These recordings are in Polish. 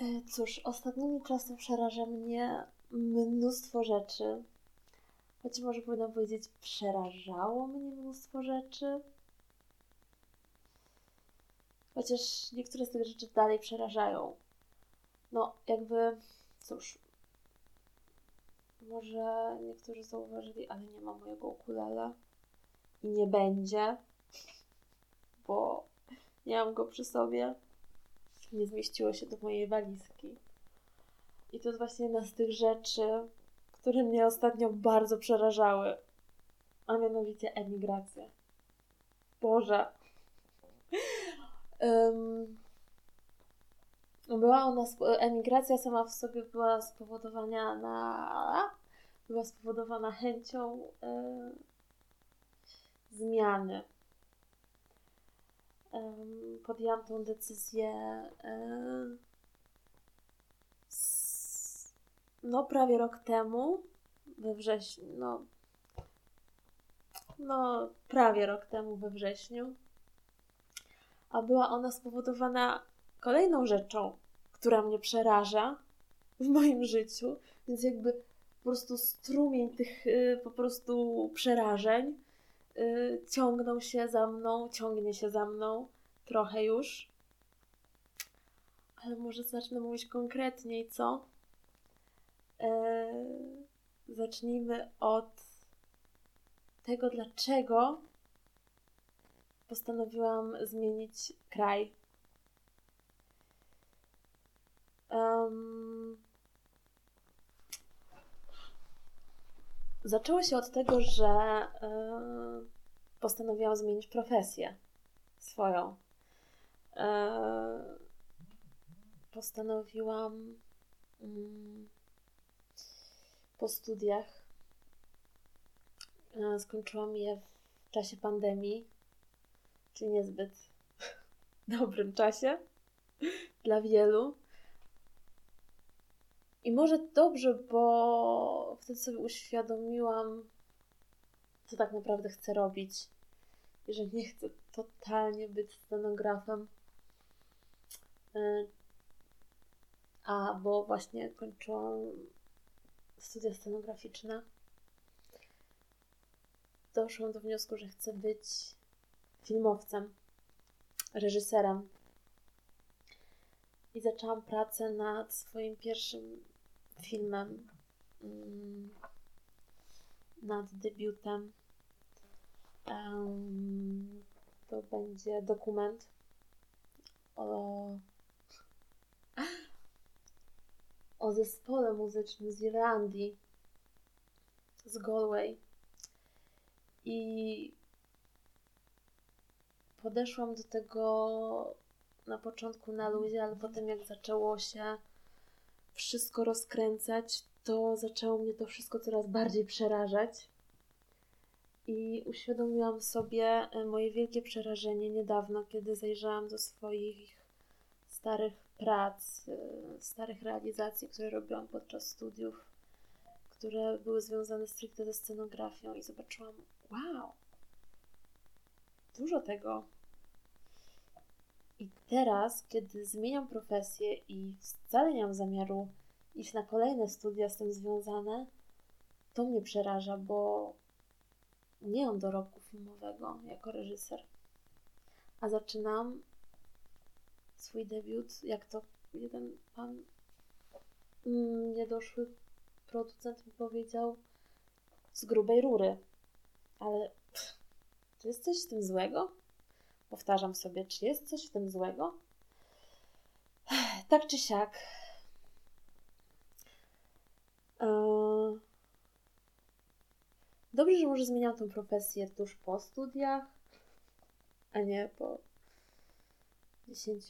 E, cóż, ostatnimi czasy przeraża mnie mnóstwo rzeczy. Choć może powinnam powiedzieć, przerażało mnie mnóstwo rzeczy. Chociaż niektóre z tych rzeczy dalej przerażają. No, jakby, cóż, może niektórzy zauważyli, ale nie ma mojego ukulele i nie będzie, bo nie mam go przy sobie. Nie zmieściło się do mojej walizki. I to jest właśnie jedna z tych rzeczy, które mnie ostatnio bardzo przerażały, a mianowicie emigracja. Boże. Um, była ona, emigracja sama w sobie była spowodowana na, była spowodowana chęcią e, zmiany. E, podjęłam tą decyzję e, no prawie rok temu, we wrześniu, no, no prawie rok temu we wrześniu, a była ona spowodowana kolejną rzeczą, która mnie przeraża w moim życiu, więc jakby po prostu strumień tych y, po prostu przerażeń y, ciągnął się za mną, ciągnie się za mną trochę już. Ale może zacznę mówić konkretniej, co? E, zacznijmy od tego, dlaczego postanowiłam zmienić kraj Um, zaczęło się od tego, że um, postanowiłam zmienić profesję swoją. Um, postanowiłam po studiach, e, skończyłam je w czasie pandemii, czyli niezbyt dobrym czasie dla wielu. I może dobrze, bo wtedy sobie uświadomiłam, co tak naprawdę chcę robić. Że nie chcę totalnie być scenografem. E, a, bo właśnie kończyłam studia scenograficzne. Doszłam do wniosku, że chcę być filmowcem, reżyserem. I zaczęłam pracę nad swoim pierwszym filmem, mm, nad debiutem. To będzie dokument o, o zespole muzycznym z Irlandii, z Galway. I podeszłam do tego na początku na luzie, ale potem jak zaczęło się wszystko rozkręcać, to zaczęło mnie to wszystko coraz bardziej przerażać. I uświadomiłam sobie e, moje wielkie przerażenie niedawno, kiedy zajrzałam do swoich starych prac, e, starych realizacji, które robiłam podczas studiów, które były związane stricte ze scenografią, i zobaczyłam, wow, dużo tego. I teraz, kiedy zmieniam profesję i wcale nie mam zamiaru iść na kolejne studia z tym związane, to mnie przeraża, bo nie mam dorobku filmowego jako reżyser. A zaczynam swój debiut, jak to jeden pan mm, niedoszły producent mi powiedział, z grubej rury. Ale pff, to jest coś z tym złego? Powtarzam sobie, czy jest coś w tym złego? Tak czy siak. E, dobrze, że może zmieniam tą profesję tuż po studiach, a nie po 10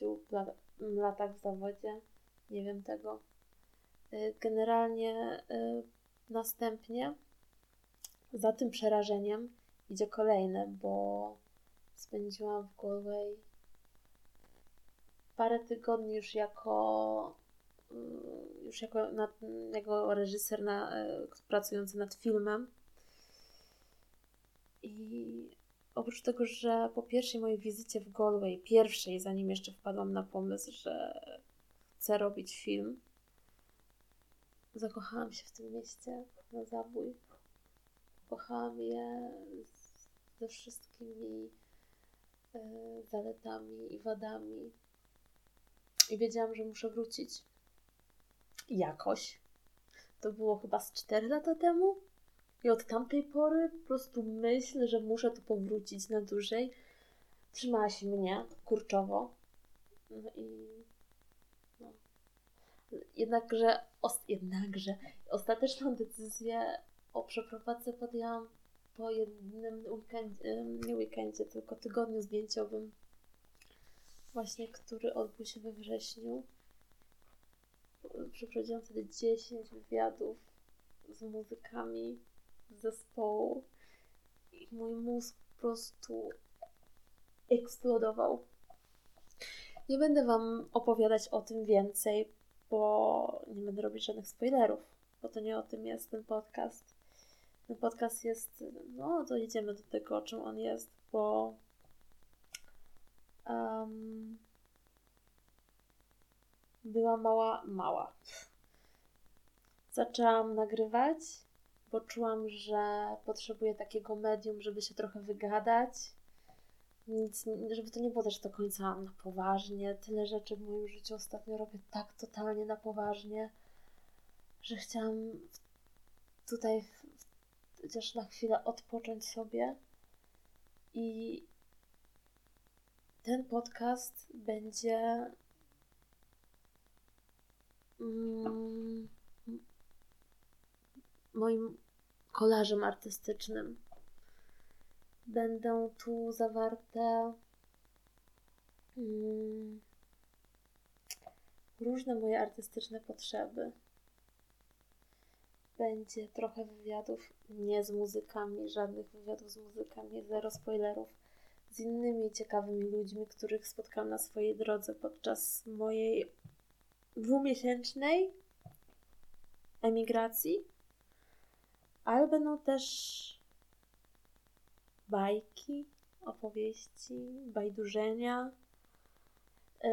latach w zawodzie. Nie wiem tego. E, generalnie e, następnie za tym przerażeniem idzie kolejne, bo spędziłam w Galway parę tygodni już jako mm, już jako, nad, jako reżyser na, pracujący nad filmem. I oprócz tego, że po pierwszej mojej wizycie w Galway, pierwszej, zanim jeszcze wpadłam na pomysł, że chcę robić film. Zakochałam się w tym mieście na zabój. Kochałam je ze wszystkimi e, zaletami i wadami. I wiedziałam, że muszę wrócić. Jakoś. To było chyba z 4 lata temu. I od tamtej pory po prostu myśl, że muszę tu powrócić na dłużej, trzymała się mnie kurczowo. No i no. Jednakże, os, jednakże ostateczną decyzję o przeprowadzce podjęłam po jednym weekendzie, nie weekendzie, tylko tygodniu zdjęciowym, właśnie który odbył się we wrześniu. Przeprowadziłam wtedy 10 wywiadów z muzykami zespołu i mój mózg po prostu eksplodował. Nie będę Wam opowiadać o tym więcej, bo nie będę robić żadnych spoilerów, bo to nie o tym jest ten podcast. Ten podcast jest, no to idziemy do tego, o czym on jest, bo um, była mała, mała. Zaczęłam nagrywać, bo czułam, że potrzebuję takiego medium, żeby się trochę wygadać. Nic, żeby to nie było też do końca na poważnie. Tyle rzeczy w moim życiu ostatnio robię tak totalnie na poważnie, że chciałam tutaj chociaż na chwilę odpocząć sobie i ten podcast będzie mm, moim kolażem artystycznym. Będą tu zawarte mm, różne moje artystyczne potrzeby. Będzie trochę wywiadów nie z muzykami, żadnych wywiadów z muzykami, zero spoilerów, z innymi ciekawymi ludźmi, których spotkałam na swojej drodze podczas mojej dwumiesięcznej emigracji ale będą też bajki, opowieści, bajdurzenia, yy,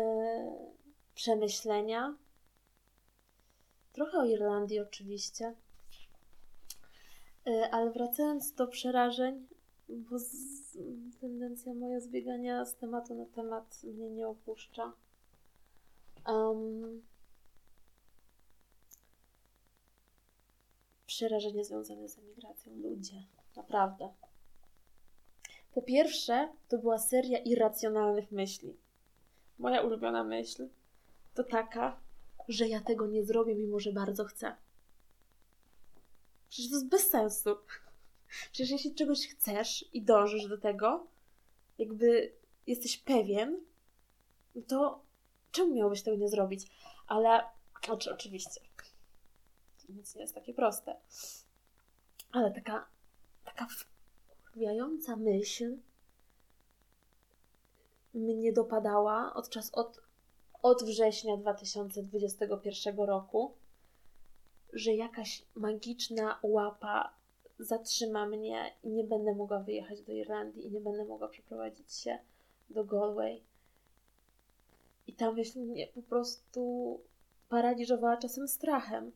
przemyślenia. Trochę o Irlandii oczywiście. Yy, ale wracając do przerażeń, bo z, tendencja moja zbiegania z tematu na temat mnie nie opuszcza. Um, przerażenie związane z emigracją. Ludzie, naprawdę. Po pierwsze, to była seria irracjonalnych myśli. Moja ulubiona myśl to taka, że ja tego nie zrobię, mimo że bardzo chcę. Przecież to jest bez sensu. Przecież jeśli czegoś chcesz i dążysz do tego, jakby jesteś pewien, to czemu miałbyś tego nie zrobić? Ale oczy, oczywiście, nic nie jest takie proste. Ale taka, taka wkurwiająca myśl mnie dopadała od czas od, od września 2021 roku, że jakaś magiczna łapa zatrzyma mnie i nie będę mogła wyjechać do Irlandii i nie będę mogła przeprowadzić się do Galway. I ta myśl mnie po prostu paraliżowała czasem strachem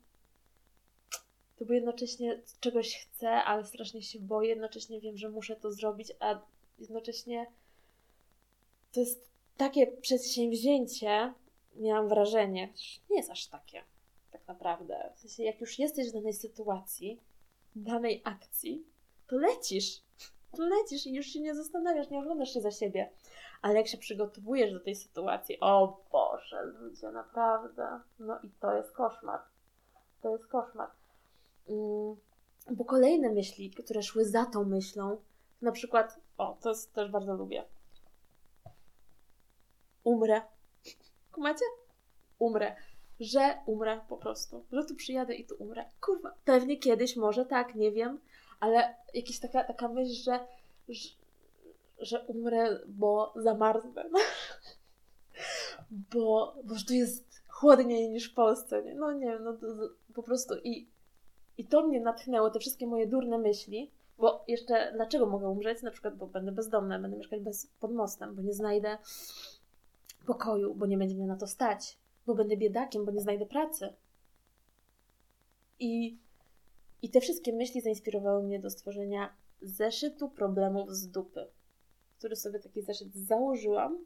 to bo jednocześnie czegoś chcę, ale strasznie się boję, jednocześnie wiem, że muszę to zrobić, a jednocześnie to jest takie przedsięwzięcie, miałam wrażenie, nie jest aż takie, tak naprawdę. W sensie, jak już jesteś w danej sytuacji, danej akcji, to lecisz. To lecisz i już się nie zastanawiasz, nie oglądasz się za siebie. Ale jak się przygotowujesz do tej sytuacji, o Boże, ludzie, naprawdę. No i to jest koszmar. To jest koszmar. Bo kolejne myśli, które szły za tą myślą, na przykład, o, to jest, też bardzo lubię. Umrę. Kumacie? Umrę. Że umrę po prostu. Że tu przyjadę i tu umrę. Kurwa, pewnie kiedyś, może tak, nie wiem, ale jakaś taka, taka myśl, że, że, że umrę, bo zamarznę. bo, bo tu jest chłodniej niż w Polsce. Nie? No nie wiem, no po prostu i i to mnie natchnęło, te wszystkie moje durne myśli, bo jeszcze dlaczego mogę umrzeć? Na przykład, bo będę bezdomna, będę mieszkać bez, pod mostem, bo nie znajdę pokoju, bo nie będzie mnie na to stać, bo będę biedakiem, bo nie znajdę pracy. I, I te wszystkie myśli zainspirowały mnie do stworzenia zeszytu problemów z dupy, który sobie taki zeszyt założyłam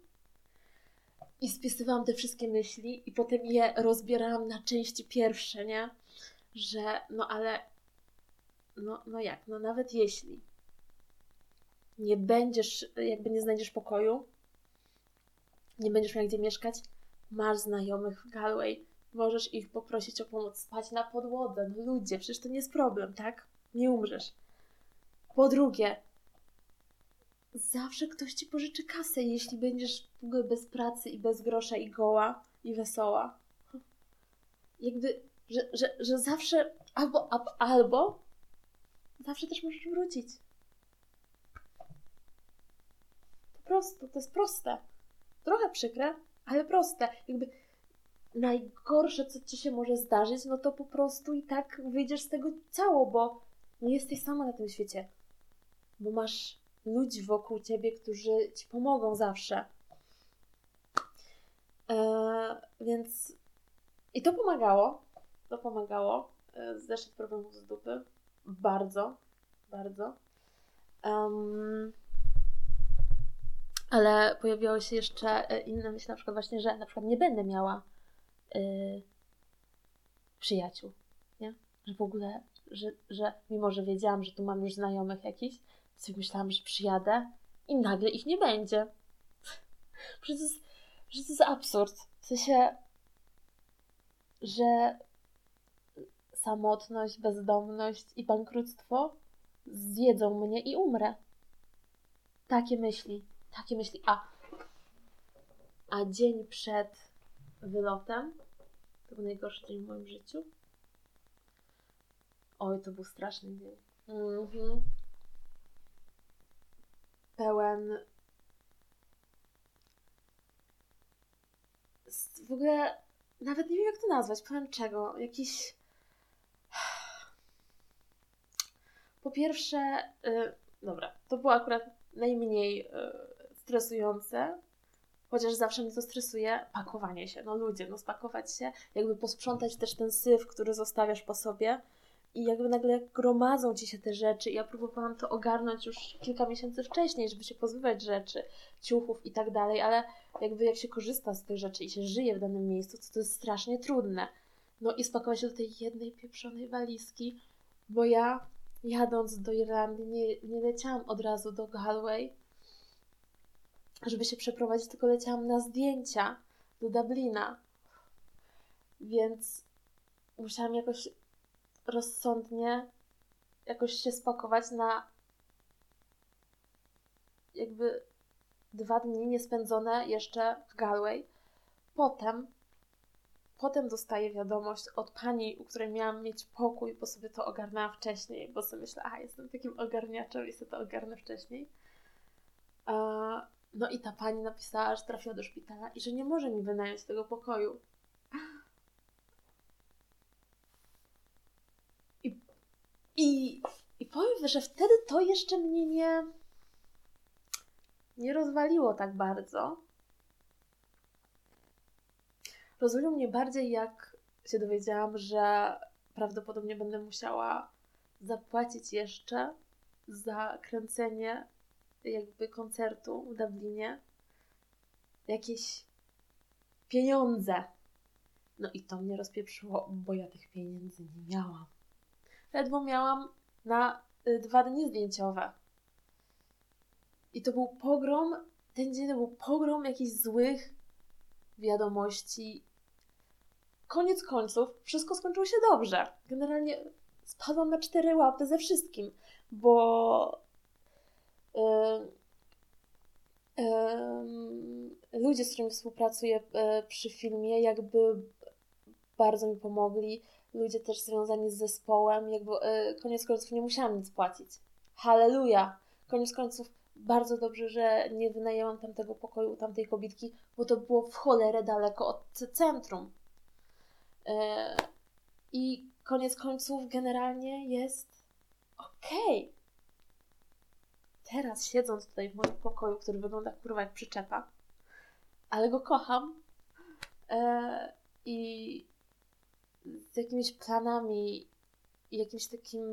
i spisywałam te wszystkie myśli i potem je rozbierałam na części pierwsze, nie? Że no ale no, no jak, no nawet jeśli nie będziesz, jakby nie znajdziesz pokoju, nie będziesz miał gdzie mieszkać, masz znajomych w Galway, możesz ich poprosić o pomoc, spać na podłodze, no ludzie, przecież to nie jest problem, tak? Nie umrzesz. Po drugie, zawsze ktoś ci pożyczy kasę, jeśli będziesz ogóle bez pracy i bez grosza i goła i wesoła. Jakby, że, że, że zawsze albo, albo zawsze też możesz wrócić. Po prostu, to jest proste. Trochę przykre, ale proste. Jakby najgorsze, co ci się może zdarzyć, no to po prostu i tak wyjdziesz z tego cało, bo nie jesteś sama na tym świecie. Bo masz ludzi wokół ciebie, którzy ci pomogą zawsze. Eee, więc i to pomagało. To pomagało. Eee, zeszedł problemów z dupy. Bardzo, bardzo. Um, ale pojawiały się jeszcze e, inne myśli, na przykład właśnie, że na przykład nie będę miała yy, przyjaciół, nie? Że w ogóle, że, że mimo, że wiedziałam, że tu mam już znajomych jakichś, sobie myślałam, że przyjadę i nagle ich nie będzie. Że to jest, że to jest absurd. W sensie, że samotność, bezdomność i bankructwo zjedzą mnie i umrę. Takie myśli, takie myśli. A, a dzień przed wylotem, to był najgorszy dzień w moim życiu. Oj, to był straszny dzień. Mhm pełen w ogóle nawet nie wiem jak to nazwać, pełen czego, jakiś po pierwsze, yy, dobra, to było akurat najmniej yy, stresujące, chociaż zawsze mnie to stresuje, pakowanie się, no ludzie, no spakować się, jakby posprzątać też ten syf, który zostawiasz po sobie, i jakby nagle gromadzą ci się te rzeczy. Ja próbowałam to ogarnąć już kilka miesięcy wcześniej, żeby się pozbywać rzeczy, ciuchów i tak dalej, ale jakby jak się korzysta z tych rzeczy i się żyje w danym miejscu, to to jest strasznie trudne. No i spakować się do tej jednej pieprzonej walizki, bo ja jadąc do Irlandii nie, nie leciałam od razu do Galway, żeby się przeprowadzić, tylko leciałam na zdjęcia do Dublina. Więc musiałam jakoś rozsądnie jakoś się spakować na jakby dwa dni niespędzone jeszcze w Galway. Potem, potem dostaję wiadomość od pani, u której miałam mieć pokój, bo sobie to ogarnęłam wcześniej, bo sobie myślę, a jestem takim ogarniaczem i sobie to ogarnę wcześniej. No i ta pani napisała, że trafiła do szpitala i że nie może mi wynająć tego pokoju. I, I powiem, że wtedy to jeszcze mnie nie, nie rozwaliło tak bardzo. Rozwaliło mnie bardziej, jak się dowiedziałam, że prawdopodobnie będę musiała zapłacić jeszcze za kręcenie jakby koncertu w Dublinie jakieś pieniądze. No i to mnie rozpieprzyło, bo ja tych pieniędzy nie miałam ledwo miałam na y, dwa dni zdjęciowe. I to był pogrom, ten dzień to był pogrom jakichś złych wiadomości. Koniec końców, wszystko skończyło się dobrze. Generalnie spadłam na cztery łapy ze wszystkim, bo yy, yy, ludzie, z którymi współpracuję yy, przy filmie, jakby bardzo mi pomogli ludzie też związani z zespołem, jakby koniec końców nie musiałam nic płacić. Halleluja! Koniec końców bardzo dobrze, że nie wynajęłam tamtego pokoju u tamtej kobitki, bo to było w cholerę daleko od centrum. Yy, I koniec końców generalnie jest okej. Okay. Teraz siedząc tutaj w moim pokoju, który wygląda kurwa jak przyczepa, ale go kocham, yy, i z jakimiś planami jakimś takim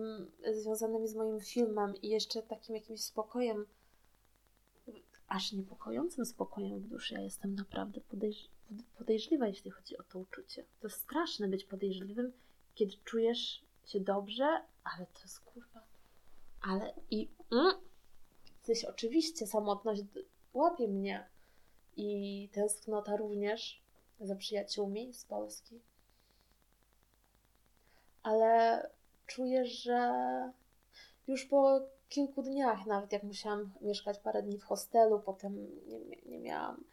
związanymi z moim filmem i jeszcze takim jakimś spokojem, aż niepokojącym spokojem w duszy. Ja jestem naprawdę podejrz podejrzliwa, jeśli chodzi o to uczucie. To straszne być podejrzliwym, kiedy czujesz się dobrze, ale to jest kurwa. Ale i. Mm, coś oczywiście, samotność łapie mnie i tęsknota również za przyjaciółmi z Polski. Ale czuję, że już po kilku dniach, nawet jak musiałam mieszkać parę dni w hostelu, potem nie, nie miałam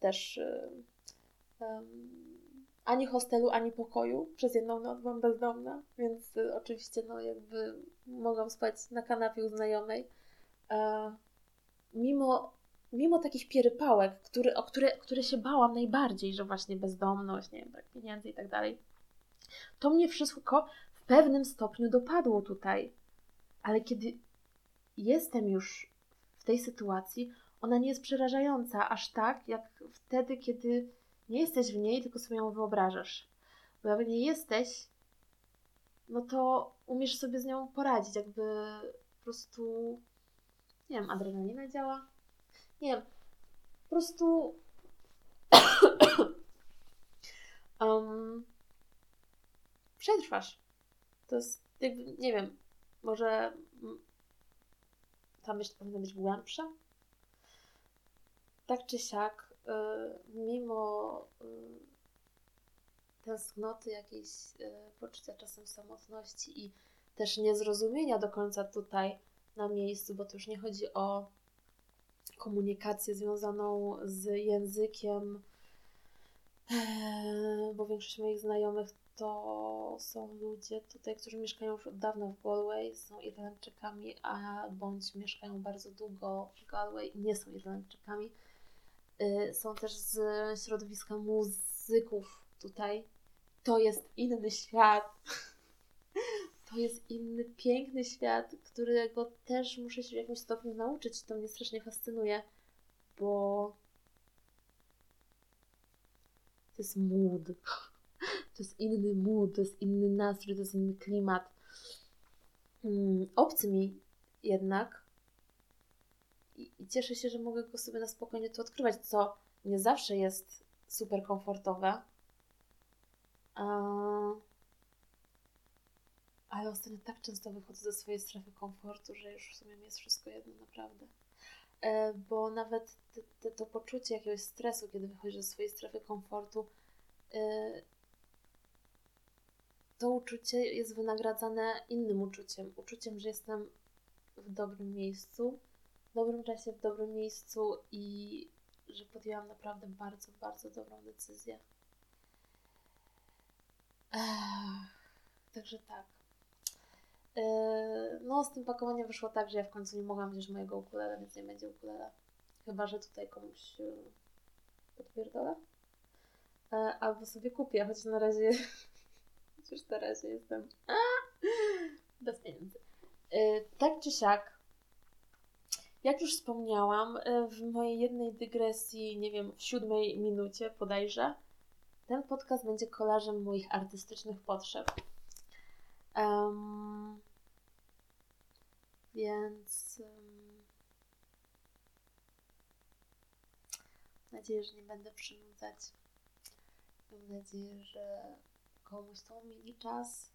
też um, ani hostelu, ani pokoju. Przez jedną noc byłam bezdomna, więc y, oczywiście no jakby mogłam spać na kanapie u znajomej. E, mimo, mimo takich pierypałek, który, o które, które się bałam najbardziej, że właśnie bezdomność, nie wiem, brak pieniędzy i tak dalej, to mnie wszystko w pewnym stopniu dopadło tutaj. Ale kiedy jestem już w tej sytuacji, ona nie jest przerażająca aż tak, jak wtedy, kiedy nie jesteś w niej, tylko sobie ją wyobrażasz. Bo jak nie jesteś, no to umiesz sobie z nią poradzić, jakby po prostu, nie wiem, adrenalina działa. Nie wiem, po prostu um, przetrwasz. To jest jakby, nie wiem, może ta myśl powinna być głębsza? Tak czy siak, mimo y, tęsknoty, jakiejś y, poczucia czasem samotności i też niezrozumienia do końca tutaj na miejscu, bo to już nie chodzi o komunikację związaną z językiem, bo większość moich znajomych to są ludzie tutaj, którzy mieszkają już od dawna w Galway, są Irlandczykami, a bądź mieszkają bardzo długo w Galway i nie są Irlandczykami są też z środowiska muzyków tutaj. To jest inny świat. To jest inny, piękny świat, którego też muszę się w jakimś stopniu nauczyć. To mnie strasznie fascynuje, bo to jest mood. To jest inny mood, to jest inny nastrój, to jest inny klimat. Mm, obcy mi jednak, i, cieszę się, że mogę go sobie na spokojnie tu odkrywać, co nie zawsze jest super komfortowe. ale ostatnio tak często wychodzę ze swojej strefy komfortu, że już w sumie mi jest wszystko jedno naprawdę. E, bo nawet te, te, to poczucie jakiegoś stresu, kiedy wychodzisz ze swojej strefy komfortu, e, to uczucie jest wynagradzane innym uczuciem. Uczuciem, że jestem w dobrym miejscu, w dobrym czasie, w dobrym miejscu i że podjęłam naprawdę bardzo, bardzo dobrą decyzję. Ech, także tak. Yy, no, z tym pakowaniem wyszło tak, że ja w końcu nie mogłam wziąć mojego ukulele, więc nie będzie ukulele. Chyba, że tutaj komuś yy, podpierdolę. Yy, albo sobie kupię, choć na razie chociaż na razie jestem bez pieniędzy. Tak czy siak, jak już wspomniałam, e, w mojej jednej dygresji, nie wiem, w siódmej minucie podajże, ten podcast będzie kolażem moich artystycznych potrzeb. Um, więc um, mam nadzieję, że nie będę przynudzać. Mam nadzieję, że komuś to umili czas.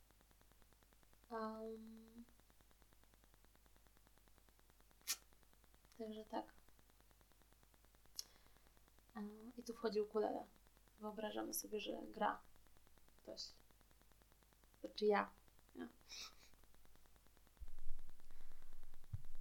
Um, Także tak. I tu wchodzi ukulele. Wyobrażamy sobie, że gra ktoś. Znaczy ja. ja.